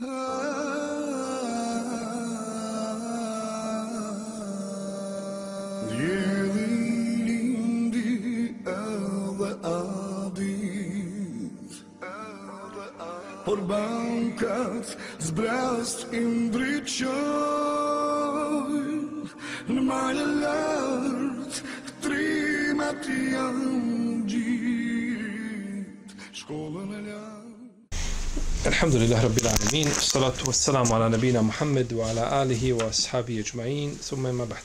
Djelilindi edhe adit Por bankat zbrast indriqoj Në majë lartë trimat janë gjit. Shkollë Alhamdulillah Rabbil Alamin Salatu wassalamu ala nabina نبينا محمد ala alihi wa ashabi ajma'in ما ima bahd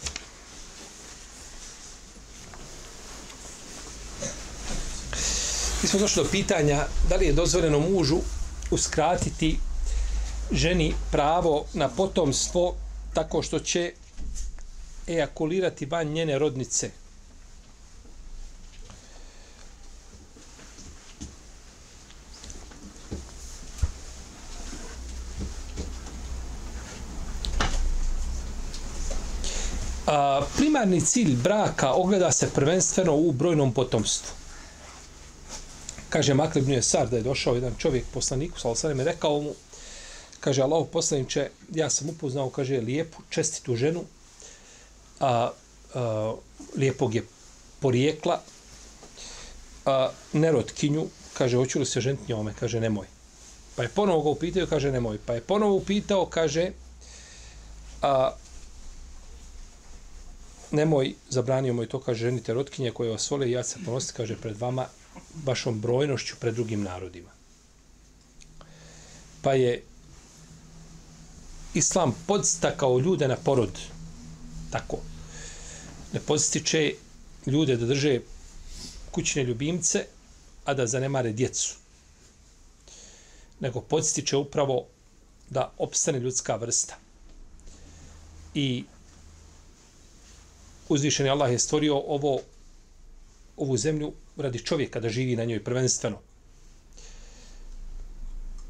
Mi smo došli do pitanja da li je dozvoljeno mužu uskratiti ženi pravo na potomstvo tako što će ejakulirati van njene rodnice. A, primarni cilj braka ogleda se prvenstveno u brojnom potomstvu kaže Makle ibn da je došao jedan čovjek poslaniku, sa osanem je rekao mu, kaže Allah poslaniče, ja sam upoznao, kaže, lijepu, čestitu ženu, a, a lijepog je porijekla, a, nerotkinju, kaže, hoću li se ženiti njome, kaže, nemoj. Pa je ponovo ga upitao, kaže, nemoj. Pa je ponovo upitao, kaže, a, nemoj, zabranio moj to, kaže, ženite rotkinje koje vas vole i ja se ponosti, kaže, pred vama vašom brojnošću pred drugim narodima. Pa je islam podstakao ljude na porod. Tako. Ne podstiče ljude da drže kućne ljubimce, a da zanemare djecu. Nego podstiče upravo da opstane ljudska vrsta. I uzvišeni Allah je stvorio ovo ovu zemlju radi čovjeka da živi na njoj prvenstveno.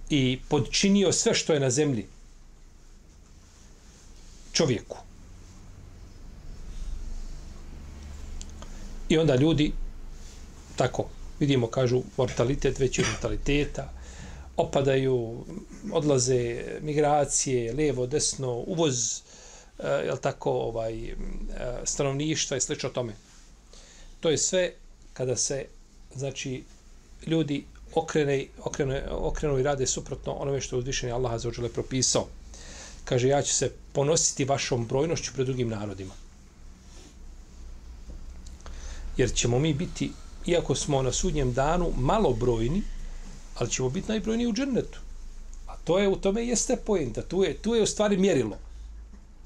I podčinio sve što je na zemlji čovjeku. I onda ljudi tako, vidimo, kažu, mortalitet veći od mortaliteta, opadaju, odlaze migracije, levo, desno, uvoz, je jel tako, ovaj, mm, eh, stanovništva i slično tome. To je sve kada se znači ljudi okrene, okrene, okrenu i rade suprotno onome što je uzvišeni Allah za ođele propisao. Kaže, ja ću se ponositi vašom brojnošću pred drugim narodima. Jer ćemo mi biti, iako smo na sudnjem danu malo brojni, ali ćemo biti najbrojniji u džernetu. A to je, u tome jeste pojenta. Tu je, tu je u stvari mjerilo.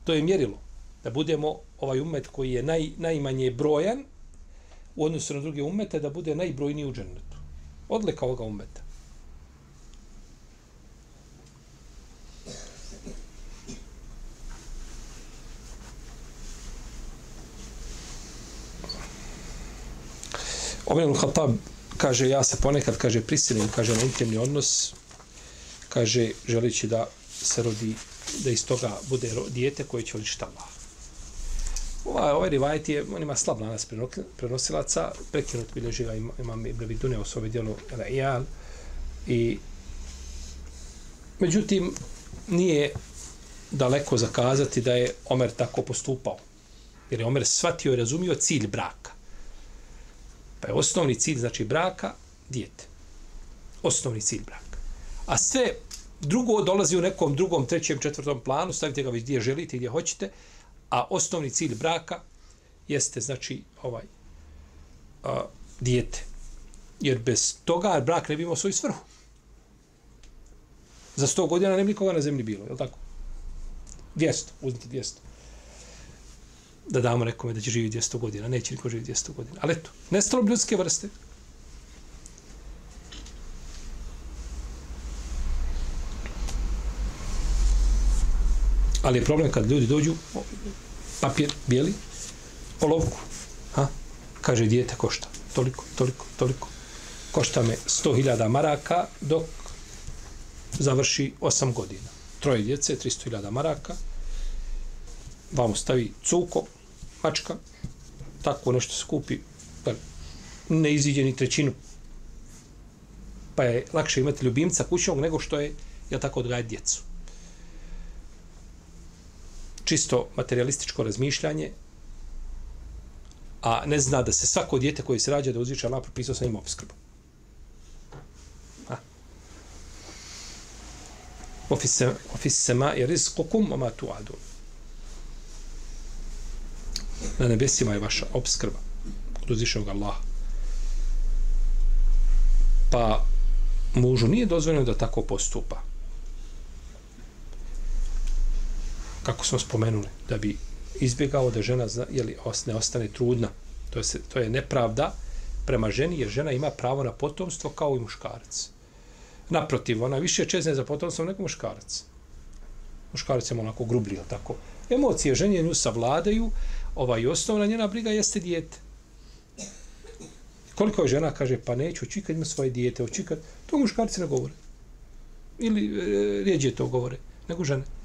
To je mjerilo. Da budemo ovaj umet koji je naj, najmanje brojan, u odnosu na druge umete da bude najbrojniji u džennetu. Odlika ovoga umeta. Omer al-Khattab kaže, ja se ponekad, kaže, prisilim, kaže, na intimni odnos, kaže, želići da se rodi, da iz toga bude dijete koje će voličiti Allah. Ova, ovaj rivajet je, on ima slab lanas prenosilaca, prekinut bilježi ga imam Ibn Bidune u svoje dijelu Ijal. I, međutim, nije daleko zakazati da je Omer tako postupao. Jer je Omer shvatio i razumio cilj braka. Pa je osnovni cilj, znači braka, dijete. Osnovni cilj braka. A sve drugo dolazi u nekom drugom, trećem, četvrtom planu, stavite ga gdje želite, gdje hoćete, a osnovni cilj braka jeste znači ovaj a, dijete. Jer bez toga brak ne bi imao svoju svrhu. Za sto godina ne bi nikoga na zemlji bilo, je li tako? 200, uzmite 200. Da damo nekome da će živjeti 200 godina, neće niko živjeti 200 godina. Ali eto, nestalo bi ljudske vrste. Ali je problem kad ljudi dođu, papir bijeli, olovku, ha? kaže dijete košta, toliko, toliko, toliko. Košta me 100.000 maraka dok završi 8 godina. Troje djece, 300.000 maraka, vam stavi cuko, mačka, tako nešto se kupi, pa ne iziđe ni trećinu. Pa je lakše imati ljubimca kućnog nego što je, ja tako odgajati djecu čisto materialističko razmišljanje, a ne zna da se svako dijete koje se rađa da uzviče Allah propisao sa njim obskrbu. Ofis sema i rizkukum oma tu adu. Na nebesima je vaša obskrba od uzvišenog Allaha. Pa mužu nije dozvoljeno da tako postupa. Kako smo spomenuli, da bi izbjegao da žena zna, jeli, ne ostane trudna. To je, to je nepravda prema ženi, jer žena ima pravo na potomstvo kao i muškarac. Naprotiv, ona više čezne za potomstvo nego muškarac. Muškarac je onako grublio, tako. Emocije ženje nju savladaju, ovaj osnovna njena briga jeste dijete. Koliko je žena kaže, pa neću, hoću kad ima svoje dijete, hoću kad... To muškarci ne govore. Ili e, rijeđe to govore, nego žene.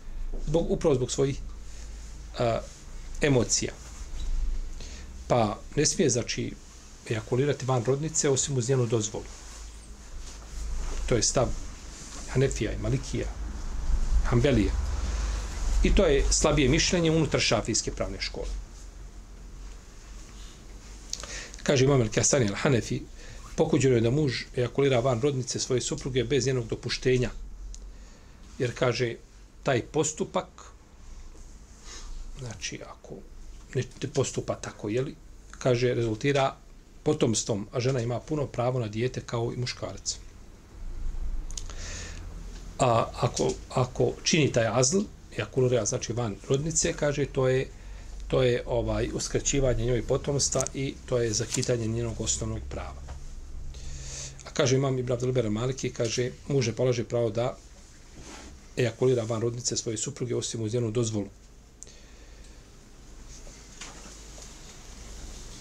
Zbog, upravo zbog svojih a, emocija. Pa ne smije, znači, ejakulirati van rodnice osim uz njenu dozvolu. To je stav Hanefija i Malikija, Hanbelija. I to je slabije mišljenje unutar šafijske pravne škole. Kaže Imam Al-Kasani Al-Hanefi, pokuđeno je da muž ejakulira van rodnice svoje supruge bez njenog dopuštenja. Jer kaže, taj postupak, znači ako ne postupa tako, jeli, kaže, rezultira potomstvom, a žena ima puno pravo na dijete kao i muškarac. A ako, ako čini taj azl, ejakulira, znači van rodnice, kaže, to je to je ovaj uskraćivanje njoj potomstva i to je zakitanje njenog osnovnog prava. A kaže imam Ibn Abdelber Maliki, kaže, muže polaže pravo da ejakulira van rodnice svoje supruge osim uz njenu dozvolu.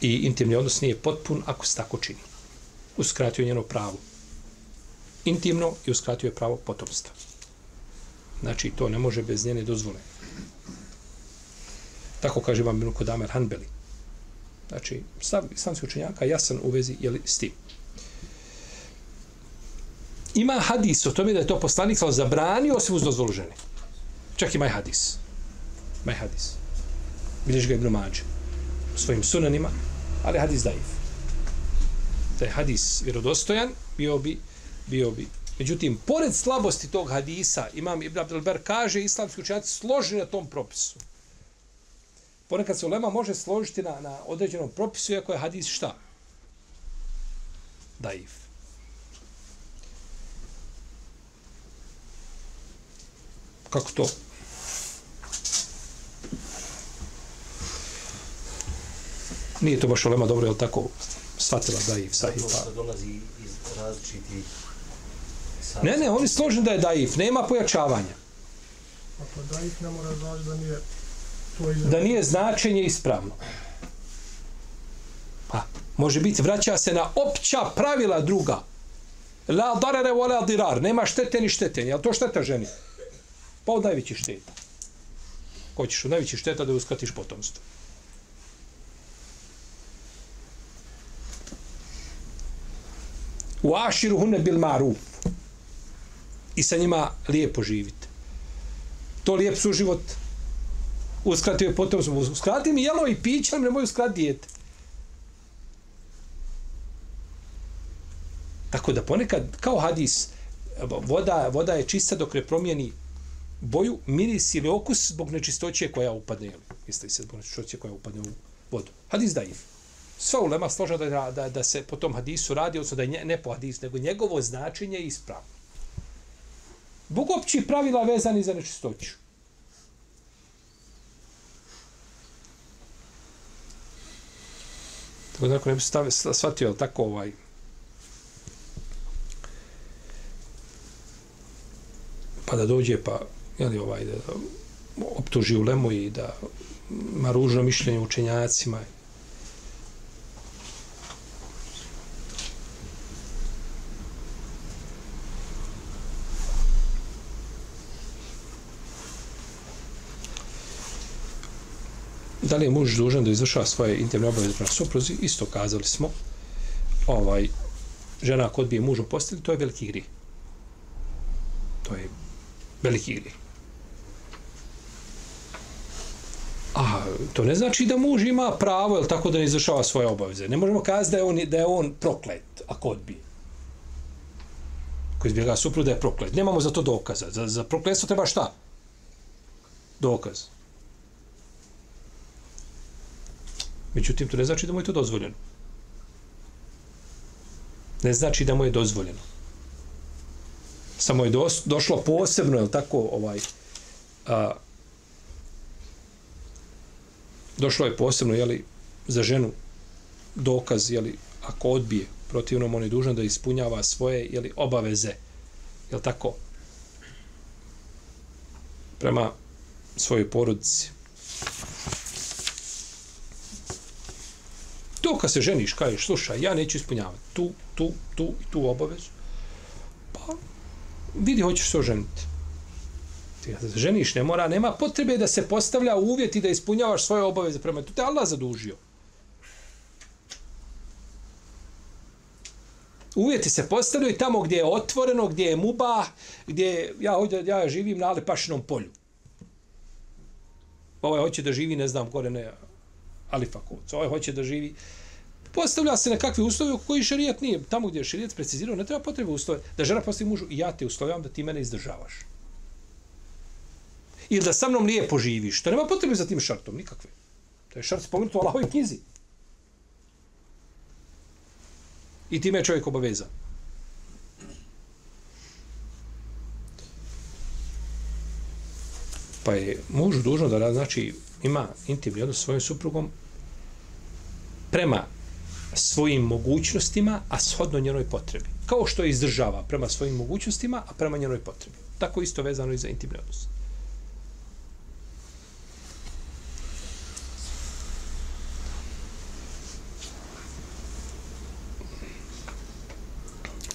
I intimni odnos nije potpun ako se tako čini. Uskratio njeno pravo. Intimno i uskratio je pravo potomstva. Znači, to ne može bez njene dozvole. Tako kaže vam Ibn Kodamer Hanbeli. Znači, stav islamskih učenjaka jasan u vezi jeli, s tim. Ima hadis o tome da je to poslanik sal zabranio osim uz dozvolu žene. Čak ima i hadis. Ima i hadis. Vidiš ga Ibn Mađe u svojim sunanima, ali hadis daif. Da je hadis vjerodostojan, bio bi, bio bi. Međutim, pored slabosti tog hadisa, imam Ibn Abdelber kaže, islamski učenjaci složeni na tom propisu ponekad se ulema može složiti na, na određenom propisu, iako je hadis šta? Daif. Kako to? Nije to baš ulema dobro, je tako shvatila daif, sahih, pa. dolazi iz različitih Ne, ne, oni složeni da je daif, nema pojačavanja. Ako daif ne mora znači da nije da nije značenje ispravno. Pa, može biti, vraća se na opća pravila druga. La darare wa la dirar. Nema štete ni štete. Je to šteta ženi? Pa od najveći šteta. Ko ćeš od najveći šteta da uskratiš potomstvo? U aširu hune bil maruf. I sa njima lijepo živite. To lijep suživot uskratio je potomstvo. uskrati mi jelo i piće, ne mogu uskrati dijete. Tako da ponekad, kao hadis, voda, voda je čista dok ne promijeni boju, miris ili okus zbog nečistoće koja upadne. Jeste se zbog nečistoće koja upadne u vodu. Hadis daif. Sva ulema složa da, da, da se po tom hadisu radi, odnosno da je ne po hadisu, nego njegovo značenje je ispravno. Bog opći pravila vezani za nečistoću. Tako da ako ne bi stave, shvatio tako ovaj pa da dođe pa jeli ovaj da optuži u lemu i da ima ružno mišljenje učenjacima da li je muž dužan da izvršava svoje intimne obaveze prema supruzi, isto kazali smo, ovaj, žena kod bi mužu mužom to je veliki grijeh. To je veliki grijeh. A to ne znači da muž ima pravo, jel tako, da ne izvršava svoje obaveze. Ne možemo kazati da je on, da je on proklet, ako odbije. Ko izbjega supruga da je proklet. Nemamo za to dokaza. Za, za prokletstvo treba šta? Dokaz. Međutim, to ne znači da mu je to dozvoljeno. Ne znači da mu je dozvoljeno. Samo je dos, došlo posebno, je tako, ovaj, a, došlo je posebno, jeli, za ženu dokaz, jeli, ako odbije, protivno on je dužan da ispunjava svoje, jeli, obaveze, jel tako, prema svojoj porodici. To kad se ženiš, kažeš, slušaj, ja neću ispunjavati tu, tu, tu i tu obavezu, pa vidi, hoćeš se oženiti. Ti kad se ženiš, ne mora, nema potrebe da se postavlja uvjeti da ispunjavaš svoje obaveze prema tu. Te Allah zadužio. Uvjeti se postavljaju tamo gdje je otvoreno, gdje je muba, gdje ja, ovdje, ja živim na Alipašinom polju. Pa ovaj hoće da živi, ne znam, gore ne, Alifakovcu. Ovaj hoće da živi. Postavlja se na kakve uslovi koji šarijat nije. Tamo gdje je šarijat precizirao, ne treba potrebe uslove. Da žena postavi mužu i ja te uslovam da ti mene izdržavaš. Ili da sa mnom lijepo živiš. To nema potrebe za tim šartom, nikakve. To je šart spomenut u Allahovoj knjizi. I time je čovjek obavezan. Pa je muž dužno da znači ima intimni odnos sa svojim suprugom prema svojim mogućnostima, a shodno njenoj potrebi. Kao što je izdržava prema svojim mogućnostima, a prema njenoj potrebi. Tako isto vezano i za intimni odnos.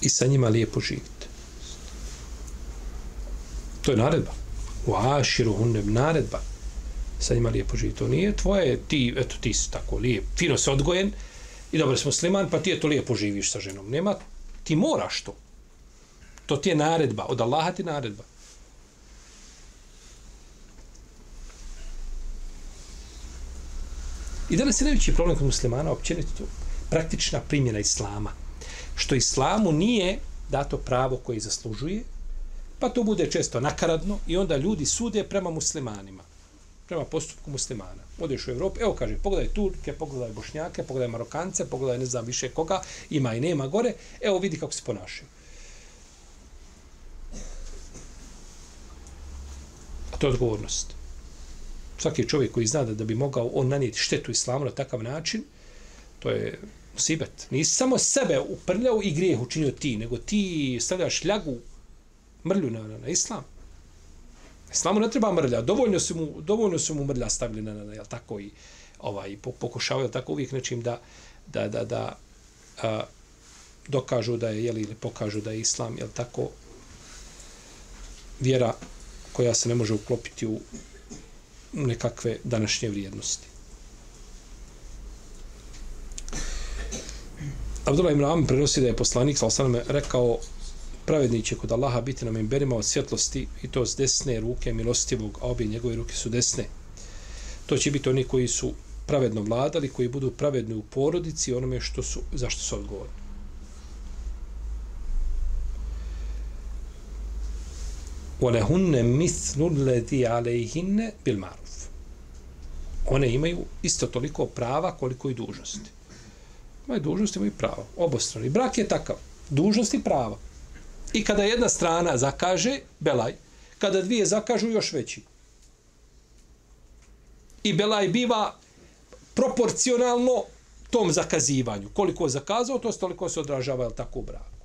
I sa njima lijepo živite. To je naredba. U aširu hunnem naredba sa njima lijepo živi. To nije tvoje, ti, eto, ti si tako lijep, fino se odgojen i dobro si musliman, pa ti je to lijepo živiš sa ženom. Nema, ti moraš to. To ti je naredba, od Allaha ti naredba. I danas je najveći problem kod muslimana, općenito, praktična primjena islama. Što islamu nije dato pravo koje zaslužuje, pa to bude često nakaradno i onda ljudi sude prema muslimanima prema postupku muslimana. Odeš u Evropu, evo kaže, pogledaj Turke, pogledaj Bošnjake, pogledaj Marokance, pogledaj ne znam više koga, ima i nema gore, evo vidi kako se ponašaju. A to je odgovornost. Svaki čovjek koji zna da, da bi mogao on nanijeti štetu islamu na takav način, to je sibet. Nisi samo sebe uprljao i grijeh učinio ti, nego ti stavljaš ljagu, mrlju na, na, na islam. Islamu ne treba mrlja, dovoljno su mu, dovoljno su mu mrlja stavili na, na, jel tako, i ovaj, pokušavaju tako uvijek nečim da, da, da, da a, dokažu da je, jeli, ili pokažu da je Islam, jel tako, vjera koja se ne može uklopiti u nekakve današnje vrijednosti. Abdullah ibn Amr prenosi da je poslanik, sallam, rekao, pravedni će kod Allaha biti na mimberima od svjetlosti i to s desne ruke milostivog, a obje njegove ruke su desne. To će biti oni koji su pravedno vladali, koji budu pravedni u porodici onome što su, zašto su odgovorni. وَلَهُنَّ مِثْلُ الَّذِي عَلَيْهِنَّ بِالْمَعْرُفِ One imaju isto toliko prava koliko i dužnosti. Imaju dužnosti, imaju prava. Obostrani. Brak je takav. Dužnosti i prava. I kada jedna strana zakaže, belaj. Kada dvije zakažu, još veći. I belaj biva proporcionalno tom zakazivanju. Koliko je zakazao, to toliko se odražava, jel tako, u braku.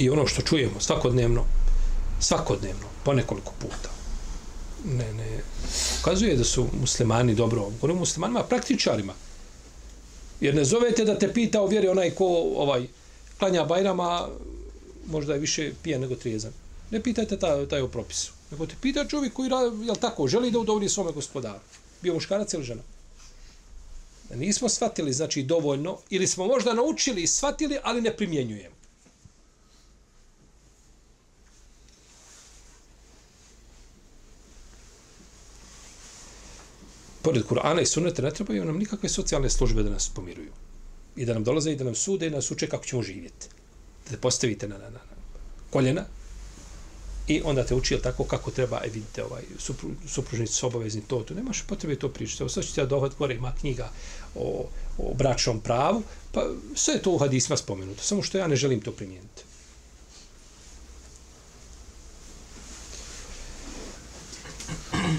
I ono što čujemo svakodnevno, svakodnevno, po nekoliko puta ne, ne, ukazuje da su muslimani dobro, govorim muslimanima, praktičarima. Jer ne zovete da te pita o vjeri onaj ko ovaj, klanja bajrama, možda je više pijan nego trijezan. Ne pitajte taj, taj o propisu. Nego te pita čovjek koji, jel tako, želi da udovolji svome gospodaru. Bio muškarac ili žena? Nismo shvatili, znači, dovoljno, ili smo možda naučili i shvatili, ali ne primjenjujemo. Pored Kur'ana i sunneta ne trebaju nam nikakve socijalne službe da nas pomiruju. I da nam dolaze i da nam sude i da nas uče kako ćemo živjeti. Da te postavite na, na, na, na koljena i onda te uči tako kako treba, e vidite, ovaj, supru, supružnici su obavezni to, to nemaš potrebe to pričati. Evo sad ću ti ja dohvat gore, ima knjiga o, o bračnom pravu, pa sve je to u hadisma spomenuto, samo što ja ne želim to primijeniti.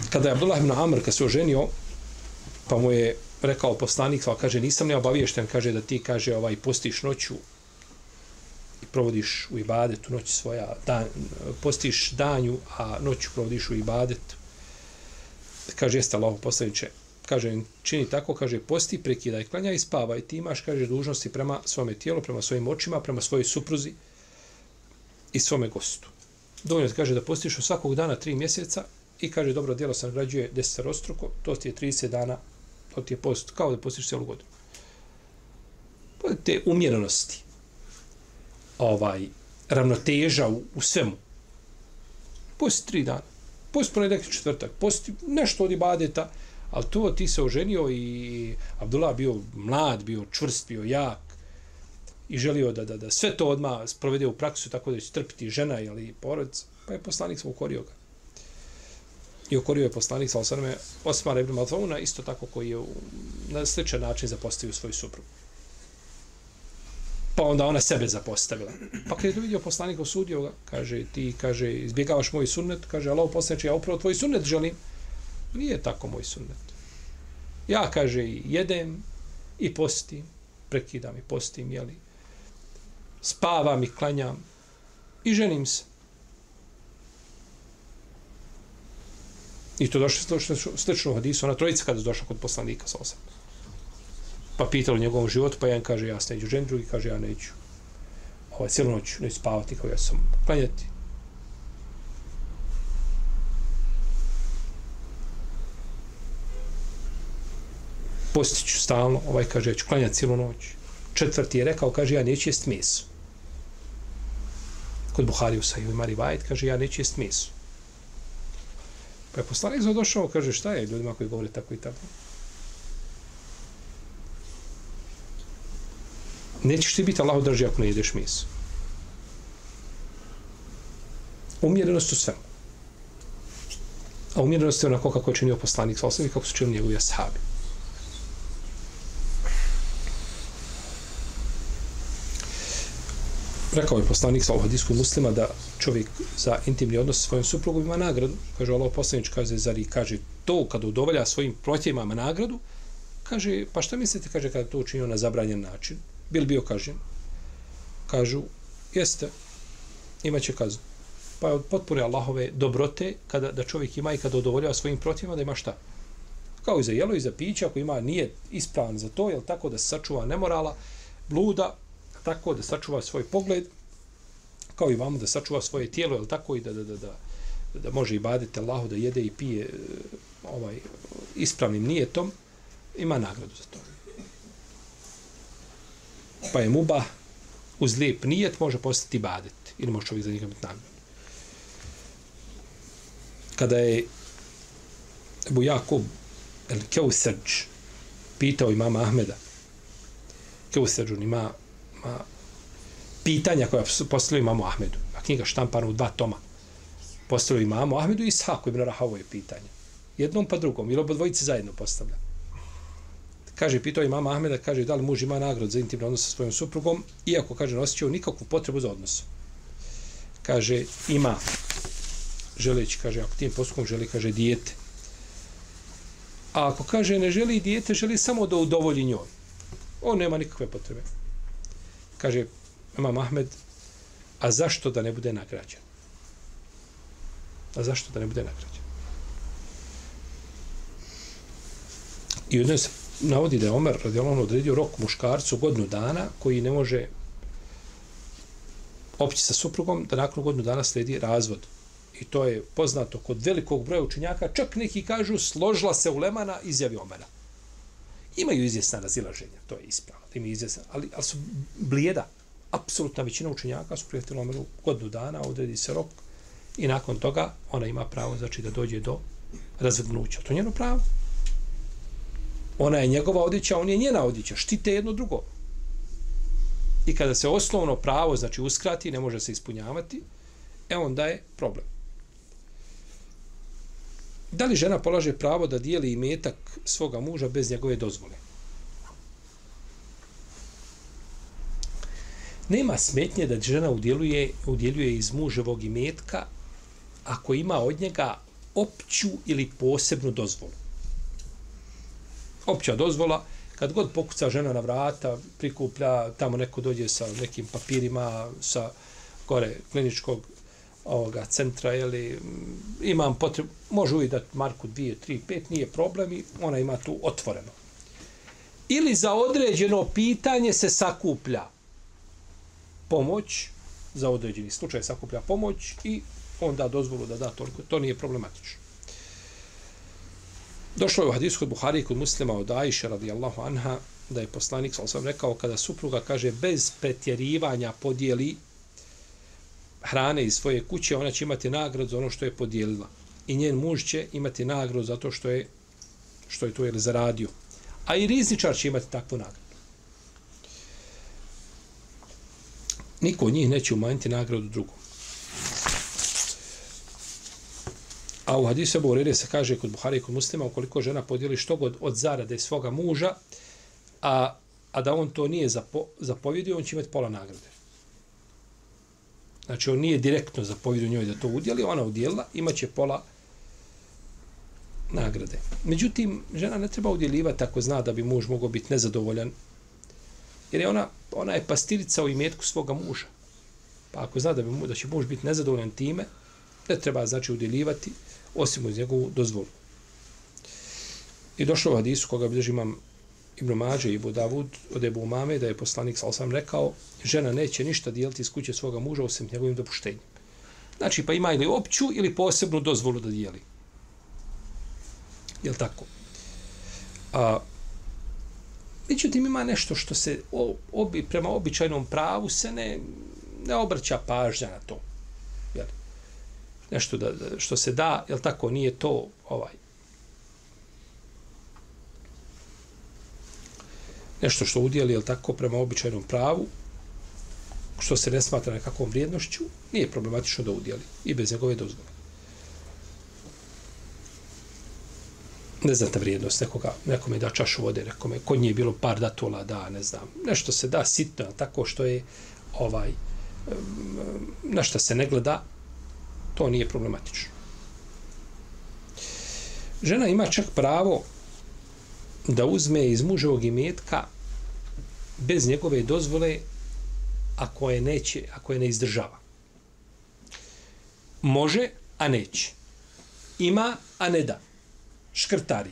Kada je Abdullah ibn Amr, kad se oženio, pa mu je rekao poslanik, pa kaže, nisam ne obaviješten, kaže da ti, kaže, ovaj, postiš noću i provodiš u ibadetu noć svoja, dan, postiš danju, a noću provodiš u ibadetu. Kaže, jeste Allah poslaniče, kaže, čini tako, kaže, posti, prekidaj, klanja i spava i ti imaš, kaže, dužnosti prema svome tijelu, prema svojim očima, prema svojoj supruzi i svome gostu. Dovoljno ti kaže da postiš u svakog dana tri mjeseca i kaže, dobro, djelo se nagrađuje deseterostruko, to ti je 30 dana to ti je post, kao da postiš cijelu godinu. Pa te umjerenosti, ovaj, ravnoteža u, u svemu, posti tri dana, posti ponedek četvrtak, posti nešto od ibadeta, ali to ti se oženio i Abdullah bio mlad, bio čvrst, bio jak i želio da, da, da sve to odmah sprovede u praksu tako da će trpiti žena ili porodica, pa je poslanik sam ukorio ga i okorio je poslanik sa osrme Osmar ibn Malfauna, isto tako koji je na sličan način zapostavio svoju suprugu. Pa onda ona sebe zapostavila. Pa kada je to vidio poslanik osudio ga, kaže, ti, kaže, izbjegavaš moj sunnet, kaže, Allah poslanče, ja upravo tvoj sunnet želim. Nije tako moj sunnet. Ja, kaže, jedem i postim, prekidam i postim, jeli, spavam i klanjam i ženim se. I to došlo slično, slično u hadisu, ona trojica kada je došla kod poslanika sa osam. Pa pitalo njegovom životu, pa jedan kaže, ja se neću žen, drugi kaže, ja neću. Ovo je cijelu noć, neću spavati kao ja sam klanjati. Postiću stalno, ovaj kaže, ja ću klanjati cijelu noć. Četvrti je rekao, kaže, ja neću jest meso. Kod Buhari u Sahiju ima kaže, ja neću jest meso. Pa je poslanik za došao, kaže šta je ljudima koji govore tako i tako. Nećeš ti biti Allah drži ako ne jedeš mis. Umjerenost u svemu. A umjerenost je onako kako je činio poslanik sa osnovi, kako su činili njegovi ashabi. Rekao je poslanik sa hadisku muslima da čovjek za intimni odnos sa svojim suprugom ima nagradu. Kaže Allah poslanič, kaže, zar i kaže to kada udovolja svojim protjevima nagradu, kaže, pa šta mislite, kaže, kada to učinio na zabranjen način, bil bio kažen? Kažu, jeste, imaće kaznu. Pa je od potpore Allahove dobrote kada, da čovjek ima i kada udovoljava svojim protjevima da ima šta? Kao i za jelo i za piće, ako ima, nije ispravan za to, jel tako da se sačuva nemorala, bluda, tako da sačuva svoj pogled, kao i vamo da sačuva svoje tijelo, jel tako i da, da, da, da, da može i baditi Allahu da jede i pije e, ovaj ispravnim nijetom, ima nagradu za to. Pa je muba uz lijep nijet može postati badet ili može čovjek za njega biti nagradu. Kada je Ebu Jakub el Keusrđ pitao imama Ahmeda Keusrđ on ima a, pitanja koja su postavili imamo Ahmedu. A knjiga štampana u dva toma. Postavili imamo Ahmedu i Ishaku ibn Rahavo je pitanje. Jednom pa drugom. Ili oba dvojice zajedno postavlja. Kaže, pitao imam Ahmeda, kaže, da li muž ima nagrad za intimni odnos sa svojom suprugom, iako, kaže, nosio nikakvu potrebu za odnos. Kaže, ima, želeći, kaže, ako tim postupkom želi, kaže, dijete. A ako kaže, ne želi dijete, želi samo da udovolji njoj. On nema nikakve potrebe kaže Imam Ahmed, a zašto da ne bude nagrađen? A zašto da ne bude nagrađen? I u se navodi da je Omer radijalno odredio rok muškarcu godinu dana koji ne može opći sa suprugom da nakon godinu dana sledi razvod. I to je poznato kod velikog broja učenjaka, čak neki kažu složila se u Lemana izjavi Omera. Imaju izvjesna razilaženja, to je ispravno. Imaju izvjesna, ali, ali su blijeda. Apsolutna većina učenjaka su prijatelji omeru godinu dana, odredi se rok i nakon toga ona ima pravo znači, da dođe do razvrgnuća. To je njeno pravo. Ona je njegova odjeća, on je njena odjeća. Štite jedno drugo. I kada se osnovno pravo, znači uskrati, ne može se ispunjavati, e onda je problem. Da li žena polaže pravo da dijeli imetak svoga muža bez njegove dozvole? Nema smetnje da žena udjeluje, udjeljuje iz muževog imetka ako ima od njega opću ili posebnu dozvolu. Opća dozvola, kad god pokuca žena na vrata, prikuplja, tamo neko dođe sa nekim papirima, sa gore kliničkog ovoga centra, ili imam potrebu, može uvijek dati marku 2, 3, 5, nije problem i ona ima tu otvoreno. Ili za određeno pitanje se sakuplja pomoć, za određeni slučaj sakuplja pomoć i onda dozvolu da da toliko, to nije problematično. Došlo je u hadisu kod Buhari kod muslima od Aisha radijallahu anha da je poslanik sam rekao kada supruga kaže bez pretjerivanja podijeli hrane iz svoje kuće, ona će imati nagradu za ono što je podijelila. I njen muž će imati nagradu zato što je što je to je zaradio. A i rizničar će imati takvu nagradu. Niko od njih neće umanjiti nagradu drugom. A u hadisu Ebu Urire se kaže kod Buhari i kod muslima, ukoliko žena podijeli što god od zarade svoga muža, a, a da on to nije zapo, zapovjedio, on će imati pola nagrade. Znači, on nije direktno zapovjedio njoj da to udjeli, ona udjelila, imaće pola nagrade. Međutim, žena ne treba udjeljivati ako zna da bi muž mogao biti nezadovoljan, jer je ona, ona je pastirica u imetku svoga muža. Pa ako zna da, bi, da će muž biti nezadovoljan time, ne treba znači udjeljivati, osim uz njegovu dozvolu. I došlo u hadisu koga bilježi imam Ibn Mađe i Budavud od Ebu Umame da je poslanik sa osam rekao žena neće ništa dijeliti iz kuće svoga muža osim njegovim dopuštenjem. Znači pa ima ili opću ili posebnu dozvolu da dijeli. Jel tako? A, međutim ima nešto što se obi, prema običajnom pravu se ne, ne obraća pažnja na to Jel? nešto da, što se da, jel tako, nije to ovaj nešto što udjeli, jel tako, prema običajnom pravu, što se ne smatra nekakvom vrijednošću, nije problematično da udjeli i bez njegove dozvole. Ne znate vrijednost nekoga, nekome da čašu vode, nekome, kod nje je bilo par datola, da, ne znam, nešto se da sitno, tako što je ovaj, na što se ne gleda, to nije problematično. Žena ima čak pravo da uzme iz muževog imetka bez njegove dozvole ako je neće, ako je ne izdržava. Može, a neće. Ima, a ne da. Škrtari.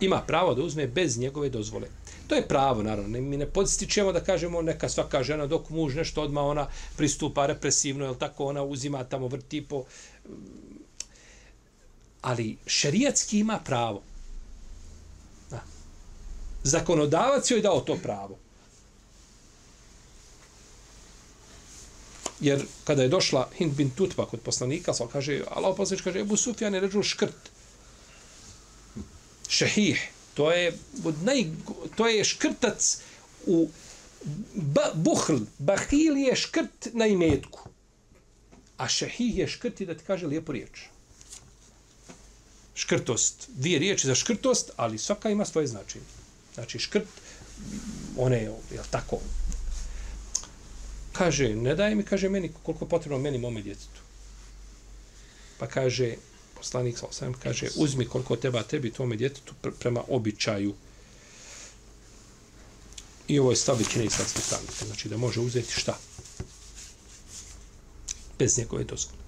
Ima pravo da uzme bez njegove dozvole. To je pravo, naravno. Mi ne podstičemo da kažemo neka svaka žena dok muž nešto odma ona pristupa represivno, je tako ona uzima tamo vrti po... Ali šerijatski ima pravo. Zakonodavac joj dao to pravo. Jer kada je došla Hind bin Tutba kod poslanika, sva kaže, Allah poslanič kaže, Ebu Sufjan je ređu škrt. Šehih. To je, od naj, to je škrtac u ba, buhl. Bahil je škrt na imetku. A šehih je škrt da ti kaže lijepu riječ. Škrtost. Dvije riječi za škrtost, ali svaka ima svoje značenje. Znači škrt, one je, je tako? Kaže, ne daj mi, kaže meni, koliko potrebno meni mome djetetu. Pa kaže, poslanik sa osam kaže uzmi koliko teba tebi tome djetetu prema običaju. I ovo je stav većine islamskih pravnika znači da može uzeti šta? Bez njegove dozvole.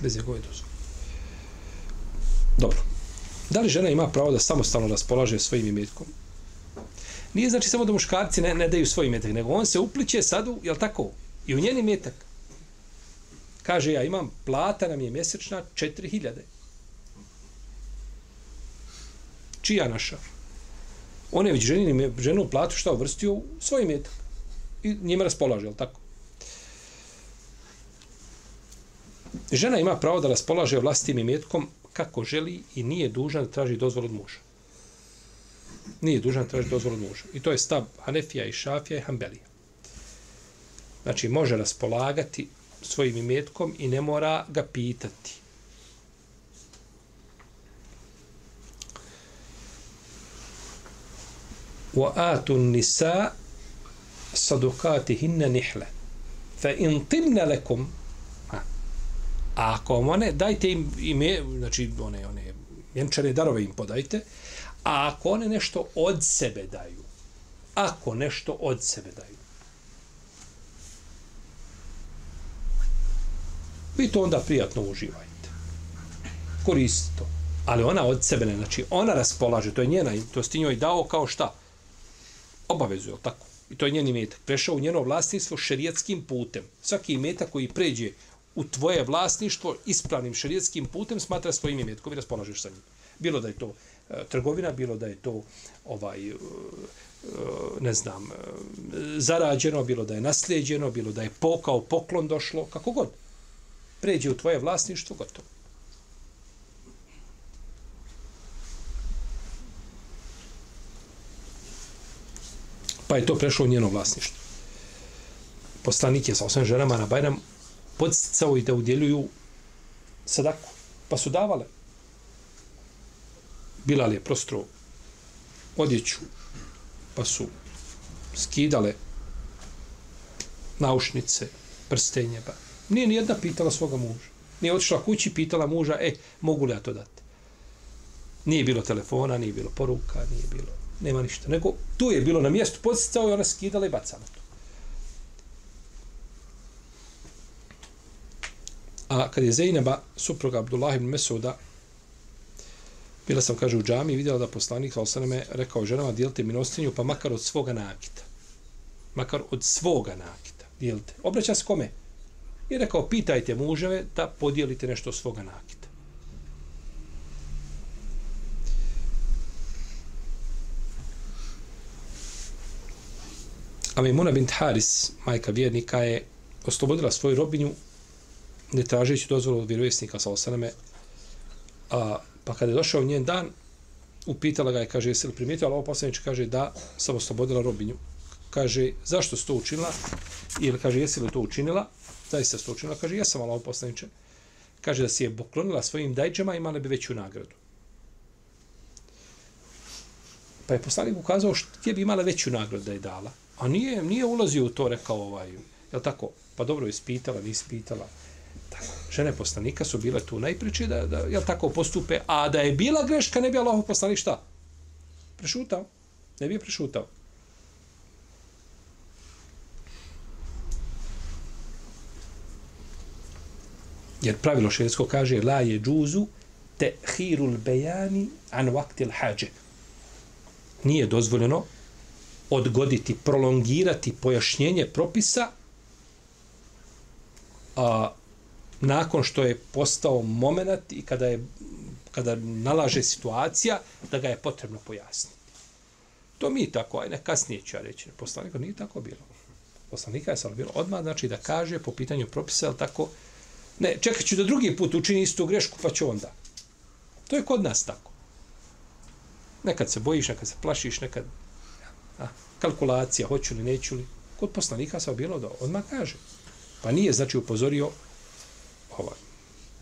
Bez njegove dozvole. Dobro. Da li žena ima pravo da samostalno raspolaže svojim imetkom nije znači samo da muškarci ne, ne daju svoj imetak nego on se upliče sadu jel tako i u njeni imetak kaže ja imam plata nam je mjesečna 4000 čija naša? On je već ženi, ženu platu šta uvrstio u svoj metak. I njima raspolaže, je li tako? Žena ima pravo da raspolaže vlastim imetkom kako želi i nije dužna da traži dozvolu od muža Nije dužna da traži dozvolu od muža. I to je stav Hanefija i Šafija i Hanbelija. Znači, može raspolagati svojim imetkom i ne mora ga pitati. وآتوا النساء صدقاتهن نحلة فإن طبن لكم A ako one, dajte im ime, znači one, one vjenčane darove im podajte, a ako one nešto od sebe daju, ako nešto od sebe daju, vi to onda prijatno uživajte. Koristite to. Ali ona od sebe ne, znači ona raspolaže, to je njena, to je njoj dao kao šta? Obavezu, je tako? I to je njeni imetak. Prešao u njeno vlasništvo šerijatskim putem. Svaki imetak koji pređe u tvoje vlasništvo ispravnim šerijetskim putem smatra svojim imetkom i raspolažeš sa njim. Bilo da je to E, trgovina, bilo da je to ovaj e, e, ne znam, zarađeno, bilo da je naslijeđeno, bilo da je pokao, poklon došlo, kako god. Pređe u tvoje vlasništvo, gotovo. Pa je to prešlo u njeno vlasništvo. Poslanik je sa osam ženama na Bajram podsticao i da udjeljuju sadaku. Pa su davale. Bilal je prostro odjeću, pa su skidale naušnice, prstenje. Pa. Nije ni jedna pitala svoga muža. Nije otišla kući, pitala muža, e, mogu li ja to dati? Nije bilo telefona, nije bilo poruka, nije bilo, nema ništa. Nego tu je bilo na mjestu, podsticao i ona skidala i bacala to. A kad je Zejneba, supruga Abdullah ibn Mesuda, bila sam, kaže, u džami i vidjela da poslanik, sa osaname, rekao ženama, dijelite milostinju, pa makar od svoga nakita. Makar od svoga nakita. Dijelite. Obraća se kome? I rekao, pitajte muževe da podijelite nešto od svoga nakita. A Mimuna bint Haris, majka vjernika, je oslobodila svoju robinju ne tražeći dozvolu od vjerovjesnika sa osaname, a, pa kada je došao njen dan, upitala ga je, kaže, jesi li primijetila, ovo poslanič kaže, da, sam oslobodila robinju. Kaže, zašto si to učinila? Ili kaže, jesi li to učinila? Zaista si to učinila? Kaže, jesam, ali ovo poslaniče. Kaže, da si je poklonila svojim dajđama, imala bi veću nagradu. Pa je poslanik ukazao što gdje bi imala veću nagradu da je dala. A nije, nije ulazio u to, rekao ovaj, je tako? Pa dobro, ispitala, nisi pitala. Tako. Žene poslanika su bile tu najpriče da, da jel tako postupe, a da je bila greška, ne bi Allah poslanik šta? Prešutao. Ne bi je prešutao. Jer pravilo šerijsko kaže la je džuzu te hirul bejani an vaktil hađe. Nije dozvoljeno odgoditi, prolongirati pojašnjenje propisa a, nakon što je postao moment i kada je kada nalaže situacija da ga je potrebno pojasniti. To mi tako, ajne, kasnije ću ja reći. Poslanika nije tako bilo. Poslanika je samo bilo odmah, znači da kaže po pitanju propisa, ali tako, ne, čekat ću da drugi put učini istu grešku, pa ću onda. To je kod nas tako. Nekad se bojiš, nekad se plašiš, nekad a, kalkulacija, hoću li, neću li. Kod poslanika sam bilo da odmah kaže. Pa nije, znači, upozorio ovaj.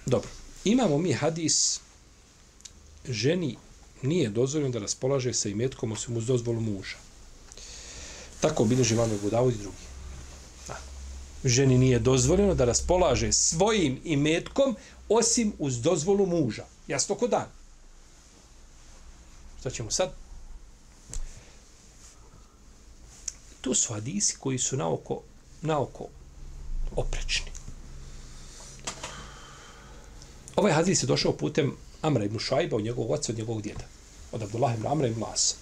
Dobro. Imamo mi hadis ženi nije dozvoljeno da raspolaže sa imetkom osim uz dozvolu muža. Tako bilježi vam Budavu i drugi. Da. Ženi nije dozvoljeno da raspolaže svojim imetkom osim uz dozvolu muža. Jasno ko dan. Šta ćemo sad? Tu su hadisi koji su naoko, naoko oprečni. Ovaj hadis je došao putem Amra ibn Šajba, od njegovog oca, od njegovog djeda. Od Abdullah ibn Amra ibn Lasa.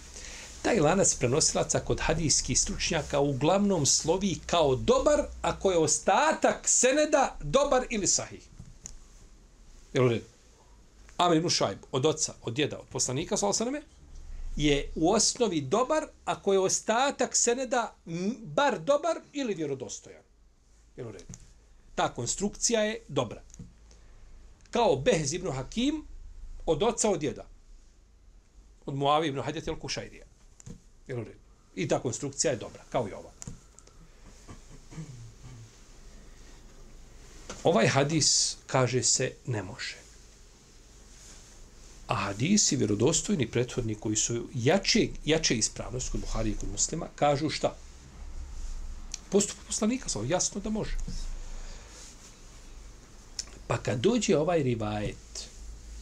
Taj lanac prenosilaca kod hadijskih stručnjaka uglavnom slovi kao dobar, ako je ostatak seneda dobar ili sahih. Jel u redu? Amr ibn Šajb, od oca, od djeda, od poslanika, sa osaname, je u osnovi dobar ako je ostatak seneda bar dobar ili vjerodostojan. Jel u redu? Ta konstrukcija je dobra. Kao Behez ibn Hakim od oca od djeda. Od Muavi ibn Hadjat el Kušajrija. I ta konstrukcija je dobra, kao i ova. Ovaj hadis, kaže se, ne može. A hadisi, vjerodostojni prethodni koji su jače, jače ispravnost kod Buhari i kod muslima, kažu šta? Postup poslanika, samo jasno da može. Pa kad dođe ovaj rivajet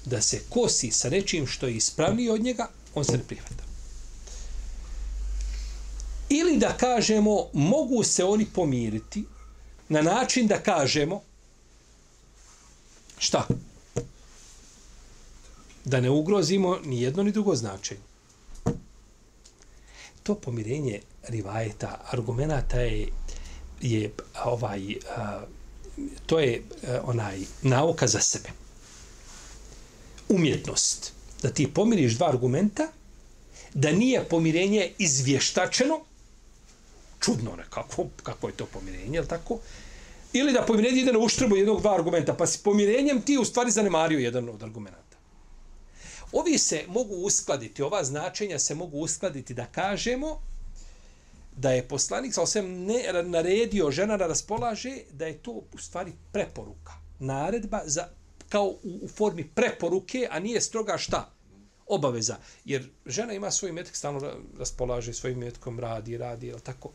da se kosi sa nečim što je ispravniji od njega, on se ne prihvata. Ili da kažemo, mogu se oni pomiriti na način da kažemo šta? Da ne ugrozimo ni jedno ni drugo značenje. To pomirenje rivajeta, argumenata je, je ovaj, a, to je e, onaj nauka za sebe. Umjetnost. Da ti pomiriš dva argumenta, da nije pomirenje izvještačeno, čudno nekako, kako je to pomirenje, je tako? Ili da pomirenje ide na uštrbu jednog dva argumenta, pa si pomirenjem ti u stvari zanemario jedan od argumenta. Ovi se mogu uskladiti, ova značenja se mogu uskladiti da kažemo da je poslanik sa osem ne naredio žena da raspolaže, da je to u stvari preporuka. Naredba za, kao u, u formi preporuke, a nije stroga šta? Obaveza. Jer žena ima svoj metak, stalno raspolaže svojim metkom, radi, radi, je tako?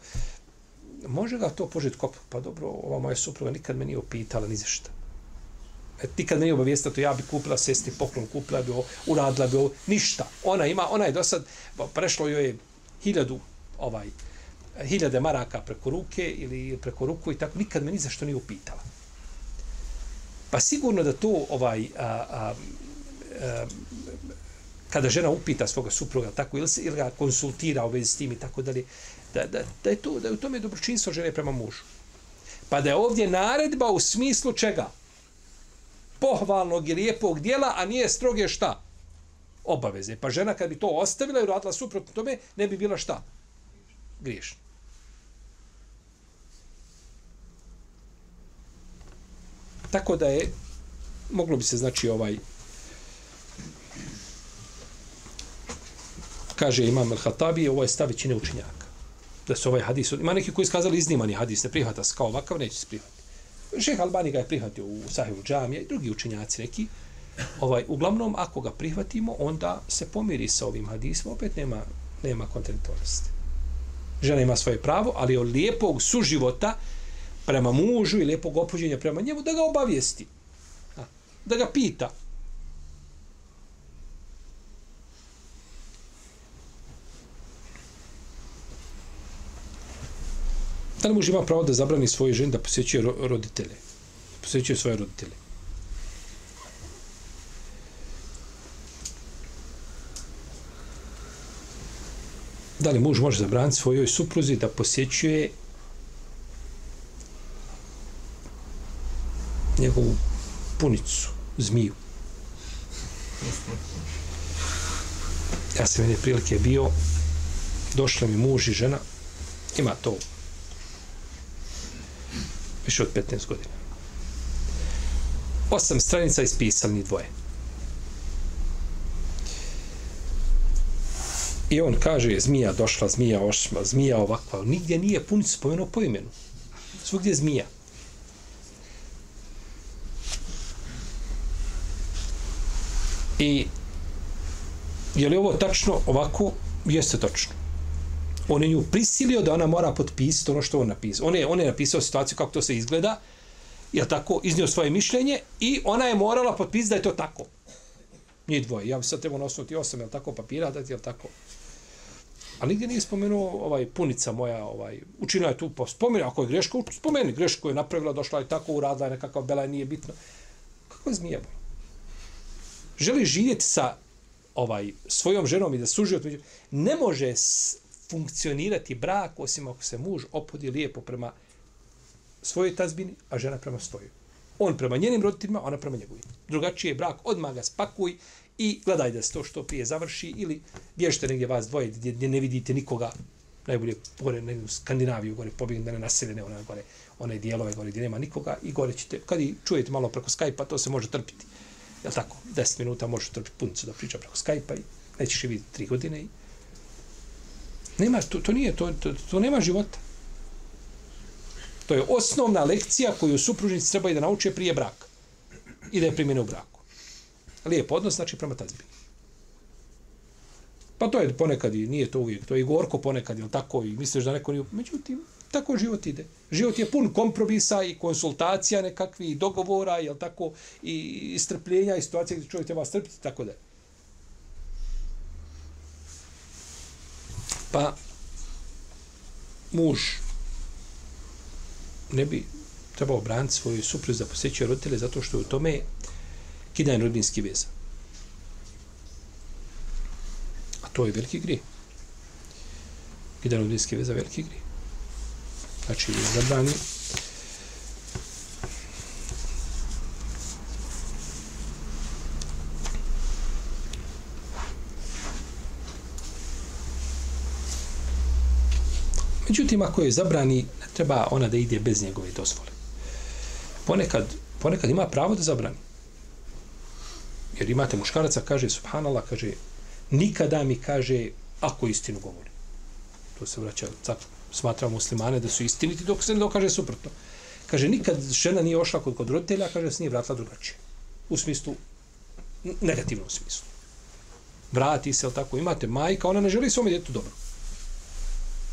Može ga to požeti kop? Pa dobro, ova moja supruga nikad me nije opitala ni za šta. E, nikad me nije obavijestila to, ja bi kupila sesti poklon, kupila bi ovo, uradila bi ovo, ništa. Ona ima, ona je do sad, pa prešlo joj je hiljadu, ovaj, hiljade maraka preko ruke ili preko ruku i tako, nikad me ni zašto nije upitala. Pa sigurno da to, ovaj, a, a, a, kada žena upita svoga supruga tako ili, se, ili ga konsultira u vezi s tim i tako dalje, da, da, da, je to, da je u tome dobročinstvo žene prema mužu. Pa da je ovdje naredba u smislu čega? Pohvalnog i lijepog dijela, a nije stroge šta? Obaveze. Pa žena kad bi to ostavila i radila suprotno tome, ne bi bila šta? Griješna. Tako da je, moglo bi se znači ovaj, kaže Imam al-Hatabi, ovo je stav većine učenjaka. Da se ovaj hadis, ima neki koji skazali iznimani hadis, ne prihvata se kao ovakav, neće se prihvatiti. Šeh Albani ga je prihvatio u Sahivu džamija i drugi učenjaci neki. Ovaj, uglavnom, ako ga prihvatimo, onda se pomiri sa ovim hadisom, opet nema, nema kontradiktornosti. Žena ima svoje pravo, ali od lijepog suživota prema mužu i lijepog opođenja prema njemu, da ga obavijesti. Da ga pita, Da li muž ima pravo da zabrani svoje ženi da posjećuje roditelje? Posjećuje svoje roditelje. Da li muž može zabraniti svojoj supruzi da posjećuje njegovu punicu, zmiju? Ja sam jedne prilike bio, došla mi muž i žena, ima to više od 15 godina. Osam stranica ispisali ni dvoje. I on kaže, zmija došla, zmija ošma, zmija ovakva. Nigdje nije punicu spomenuo po imenu. Svugdje je zmija. I je li ovo tačno ovako? Jeste tačno on je nju prisilio da ona mora potpisati ono što on napisao. On je, on je napisao situaciju kako to se izgleda, je tako, iznio svoje mišljenje i ona je morala potpisati da je to tako. Nije dvoje. Ja bi sad trebao nosnuti osam, je tako, papira, da je tako. A nigdje nije spomenuo ovaj punica moja, ovaj učinila je tu po spomenu, ako je greška, spomeni grešku je napravila, došla je tako, uradila je nekakav bela, nije bitno. Kako je zmija? Želi živjeti sa ovaj svojom ženom i da suži od ne može funkcionirati brak osim ako se muž opodi lijepo prema svojoj tazbini, a žena prema svojoj. On prema njenim roditeljima, ona prema njegovim. Drugačije je brak, odmah ga spakuj i gledaj da se to što prije završi ili bježite negdje vas dvoje gdje, gdje ne vidite nikoga najbolje gore ne, u Skandinaviju gore pobjegne na naseljene one gore one dijelove gore gdje nema nikoga i gore ćete kad i čujete malo preko Skype-a to se može trpiti je tako? 10 minuta možeš trpiti puncu da priča preko Skype-a i nećeš je vidjeti 3 godine i nema to, to nije to, to, to nema života. To je osnovna lekcija koju supružnici trebaju da nauče prije braka i da je primjene u braku. Lijep odnos znači prema tazbi. Pa to je ponekad i nije to uvijek, to je i gorko ponekad, jel tako, i misliš da neko nije... Međutim, tako život ide. Život je pun kompromisa i konsultacija nekakvih dogovora, jel tako, i strpljenja i situacije gdje čovjek treba strpiti, tako da. Pa, muž ne bi trebao braniti svoju supruzu da posjećuje roditelje zato što je u tome kidanje rodbinski veza. A to je veliki grije. Kidanje rodbinski veza veliki grije. Znači, zabrani Međutim, ako je zabrani, ne treba ona da ide bez njegove dozvole. Ponekad, ponekad ima pravo da zabrani. Jer imate muškaraca, kaže, subhanallah, kaže, nikada mi kaže, ako istinu govori. To se vraća, sad smatra muslimane da su istiniti, dok se ne dokaže suprotno. Kaže, nikad žena nije ošla kod, kod roditelja, kaže, se nije vratila drugačije. U smislu, negativnom smislu. Vrati se, tako, imate majka, ona ne želi svome djetu dobro.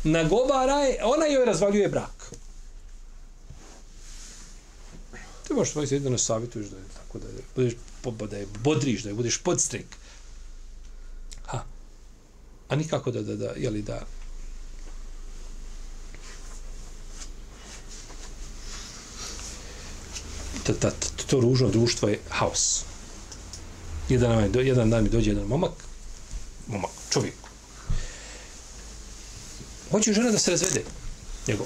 Nagovara je, ona joj razvaljuje brak. Ti možeš svoj sjedno savjetuješ da je tako da je, budeš da je bodriš, da je budeš podstrek. Ha. A nikako da, da, da, jeli da, ta, ta, ta, to ružno društvo je haos. Jedan, jedan dan mi dođe jedan momak, momak, čovjek. Hoće žena da se razvede. Njegov.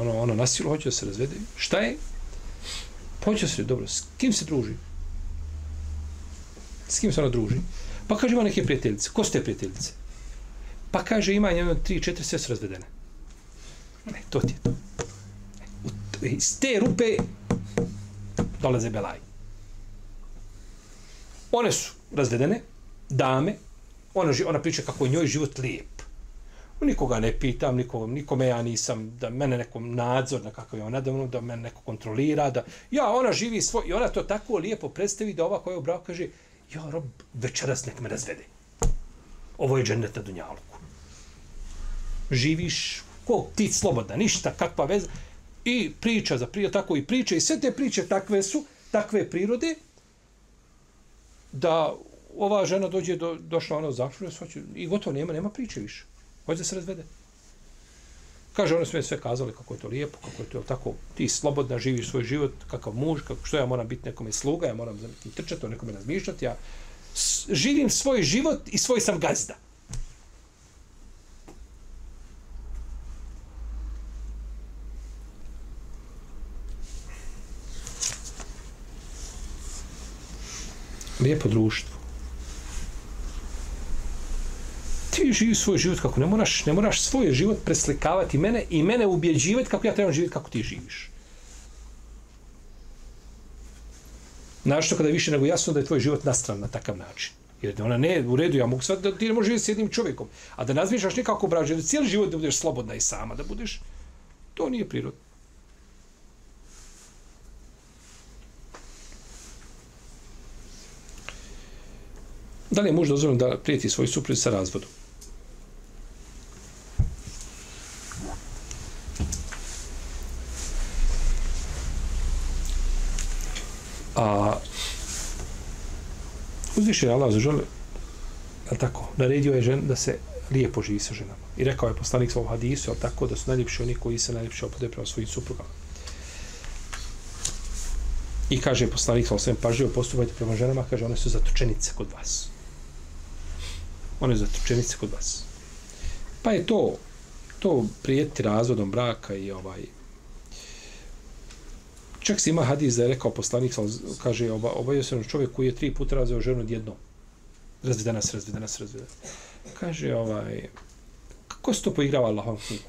Ono, ono nasilu hoće da se razvede. Šta je? Hoće se, dobro, s kim se druži? S kim se ona druži? Pa kaže, ima neke prijateljice. Ko su te prijateljice? Pa kaže, ima njeno tri, četiri, sve su razvedene. Ne, to ti je to. Iz te rupe dolaze belaji. One su razvedene, dame, ona, ona priča kako je njoj život lijep. Nikoga ne pitam, nikom, nikome ja nisam, da mene neko nadzor na kakav je ona da, ono- da mene neko kontrolira, da ja, ona živi svoj, i ona to tako lijepo predstavi da ova koja je u braku kaže, ja, rob, večeras nek me razvede. Ovo je džennet na Dunjaluku. Živiš, ko ti slobodna, ništa, kakva veza. I priča za prije, tako i priče, i sve te priče takve su, takve prirode, da ova žena dođe, do, došla ona zašla, i gotovo nema, nema priče više. Hoće da se razvede. Kaže, one sve sve kazali kako je to lijepo, kako je to tako, ti slobodna živiš svoj život, kakav muž, kako, što ja moram biti nekome sluga, ja moram za nekim trčati, o nekome razmišljati, ja živim svoj život i svoj sam gazda. Lijepo društvo. ti živi svoj život kako ne moraš, ne moraš svoj život preslikavati mene i mene ubjeđivati kako ja trebam živjeti kako ti živiš. Našto kada je više nego jasno da je tvoj život nastran na takav način. Jer ona ne, u redu, ja mogu sad da ti ne možeš živjeti s jednim čovjekom. A da nazmišljaš nekako brađe, da cijeli život da budeš slobodna i sama, da budeš, to nije prirodno. Da li je muž dozvoljeno da prijeti svoj suprug sa razvodom? A uzviše Allah za žele, je tako, naredio je žen da se lijepo živi sa ženama. I rekao je poslanik svog hadisu, ali tako, da su najljepši oni koji se najljepši opode prema svojim suprugama. I kaže poslanik svog svem pažljivo postupajte prema ženama, kaže one su zatočenice kod vas. One zatočenice kod vas. Pa je to, to prijeti razvodom braka i ovaj, Čak se ima hadis da je rekao poslanik, kaže, oba, obavio se čovjek koji je tri puta razveo ženu jednom. razvedena se, razvedena se, razvedena. Kaže, ovaj, kako se to poigrava Allahom knjigom?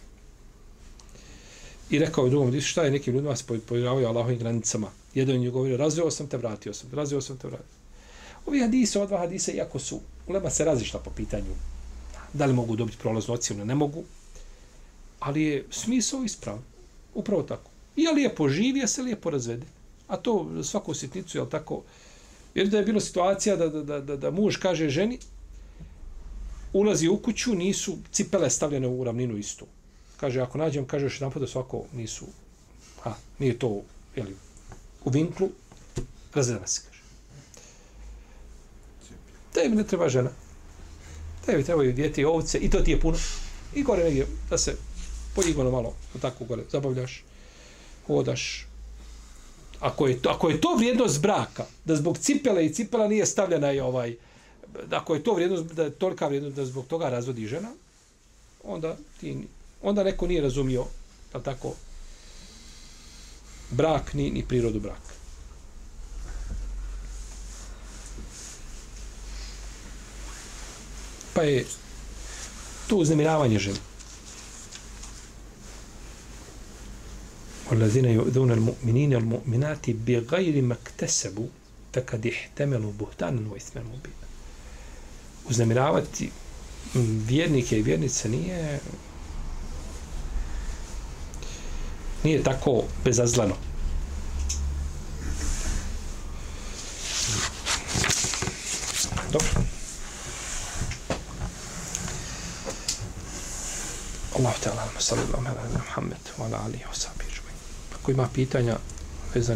I rekao je drugom, vidiš šta je nekim ljudima se poigravaju Allahovim granicama. Jedan je govorio, razveo sam te, vratio sam te, razveo sam te, vratio. Ovi hadise, ova dva hadise, iako su, ulema se razišla po pitanju da li mogu dobiti prolaznu ocjenu, ne mogu, ali je smisao ispravan. Upravo tako. I je lijepo živi, a se lijepo razvede. A to svaku sitnicu, je tako, jer da je bilo situacija da, da, da, da, da muž kaže ženi, ulazi u kuću, nisu cipele stavljene u ravninu istu. Kaže, ako nađem, kaže još jedan da svako nisu, a, nije to, jeli, u vinklu, razredama se, kaže. Tebi ne treba žena. Tebi trebaju djeti i ovce, i to ti je puno. I gore negdje, da se podigano malo, tako gore, zabavljaš, hodaš. Ako je, to, ako je to vrijednost braka, da zbog cipele i cipela nije stavljena je ovaj, ako je to vrijednost, da je tolika vrijednost da zbog toga razvodi žena, onda ti, onda neko nije razumio, da tako, brak ni, ni prirodu braka. Pa je to uznemiravanje žene. والذين يؤذون المؤمنين والمؤمنات بغير ما اكتسبوا فقد احتملوا بهتانا واثما مبينا uznemiravati vjernike i vjernice nije nije tako bezazlano. Dobro. Allahu ta'ala, sallallahu alaihi wa sallam, Muhammed, wa ala alihi wa sahbihi. Ako ima pitanja vezani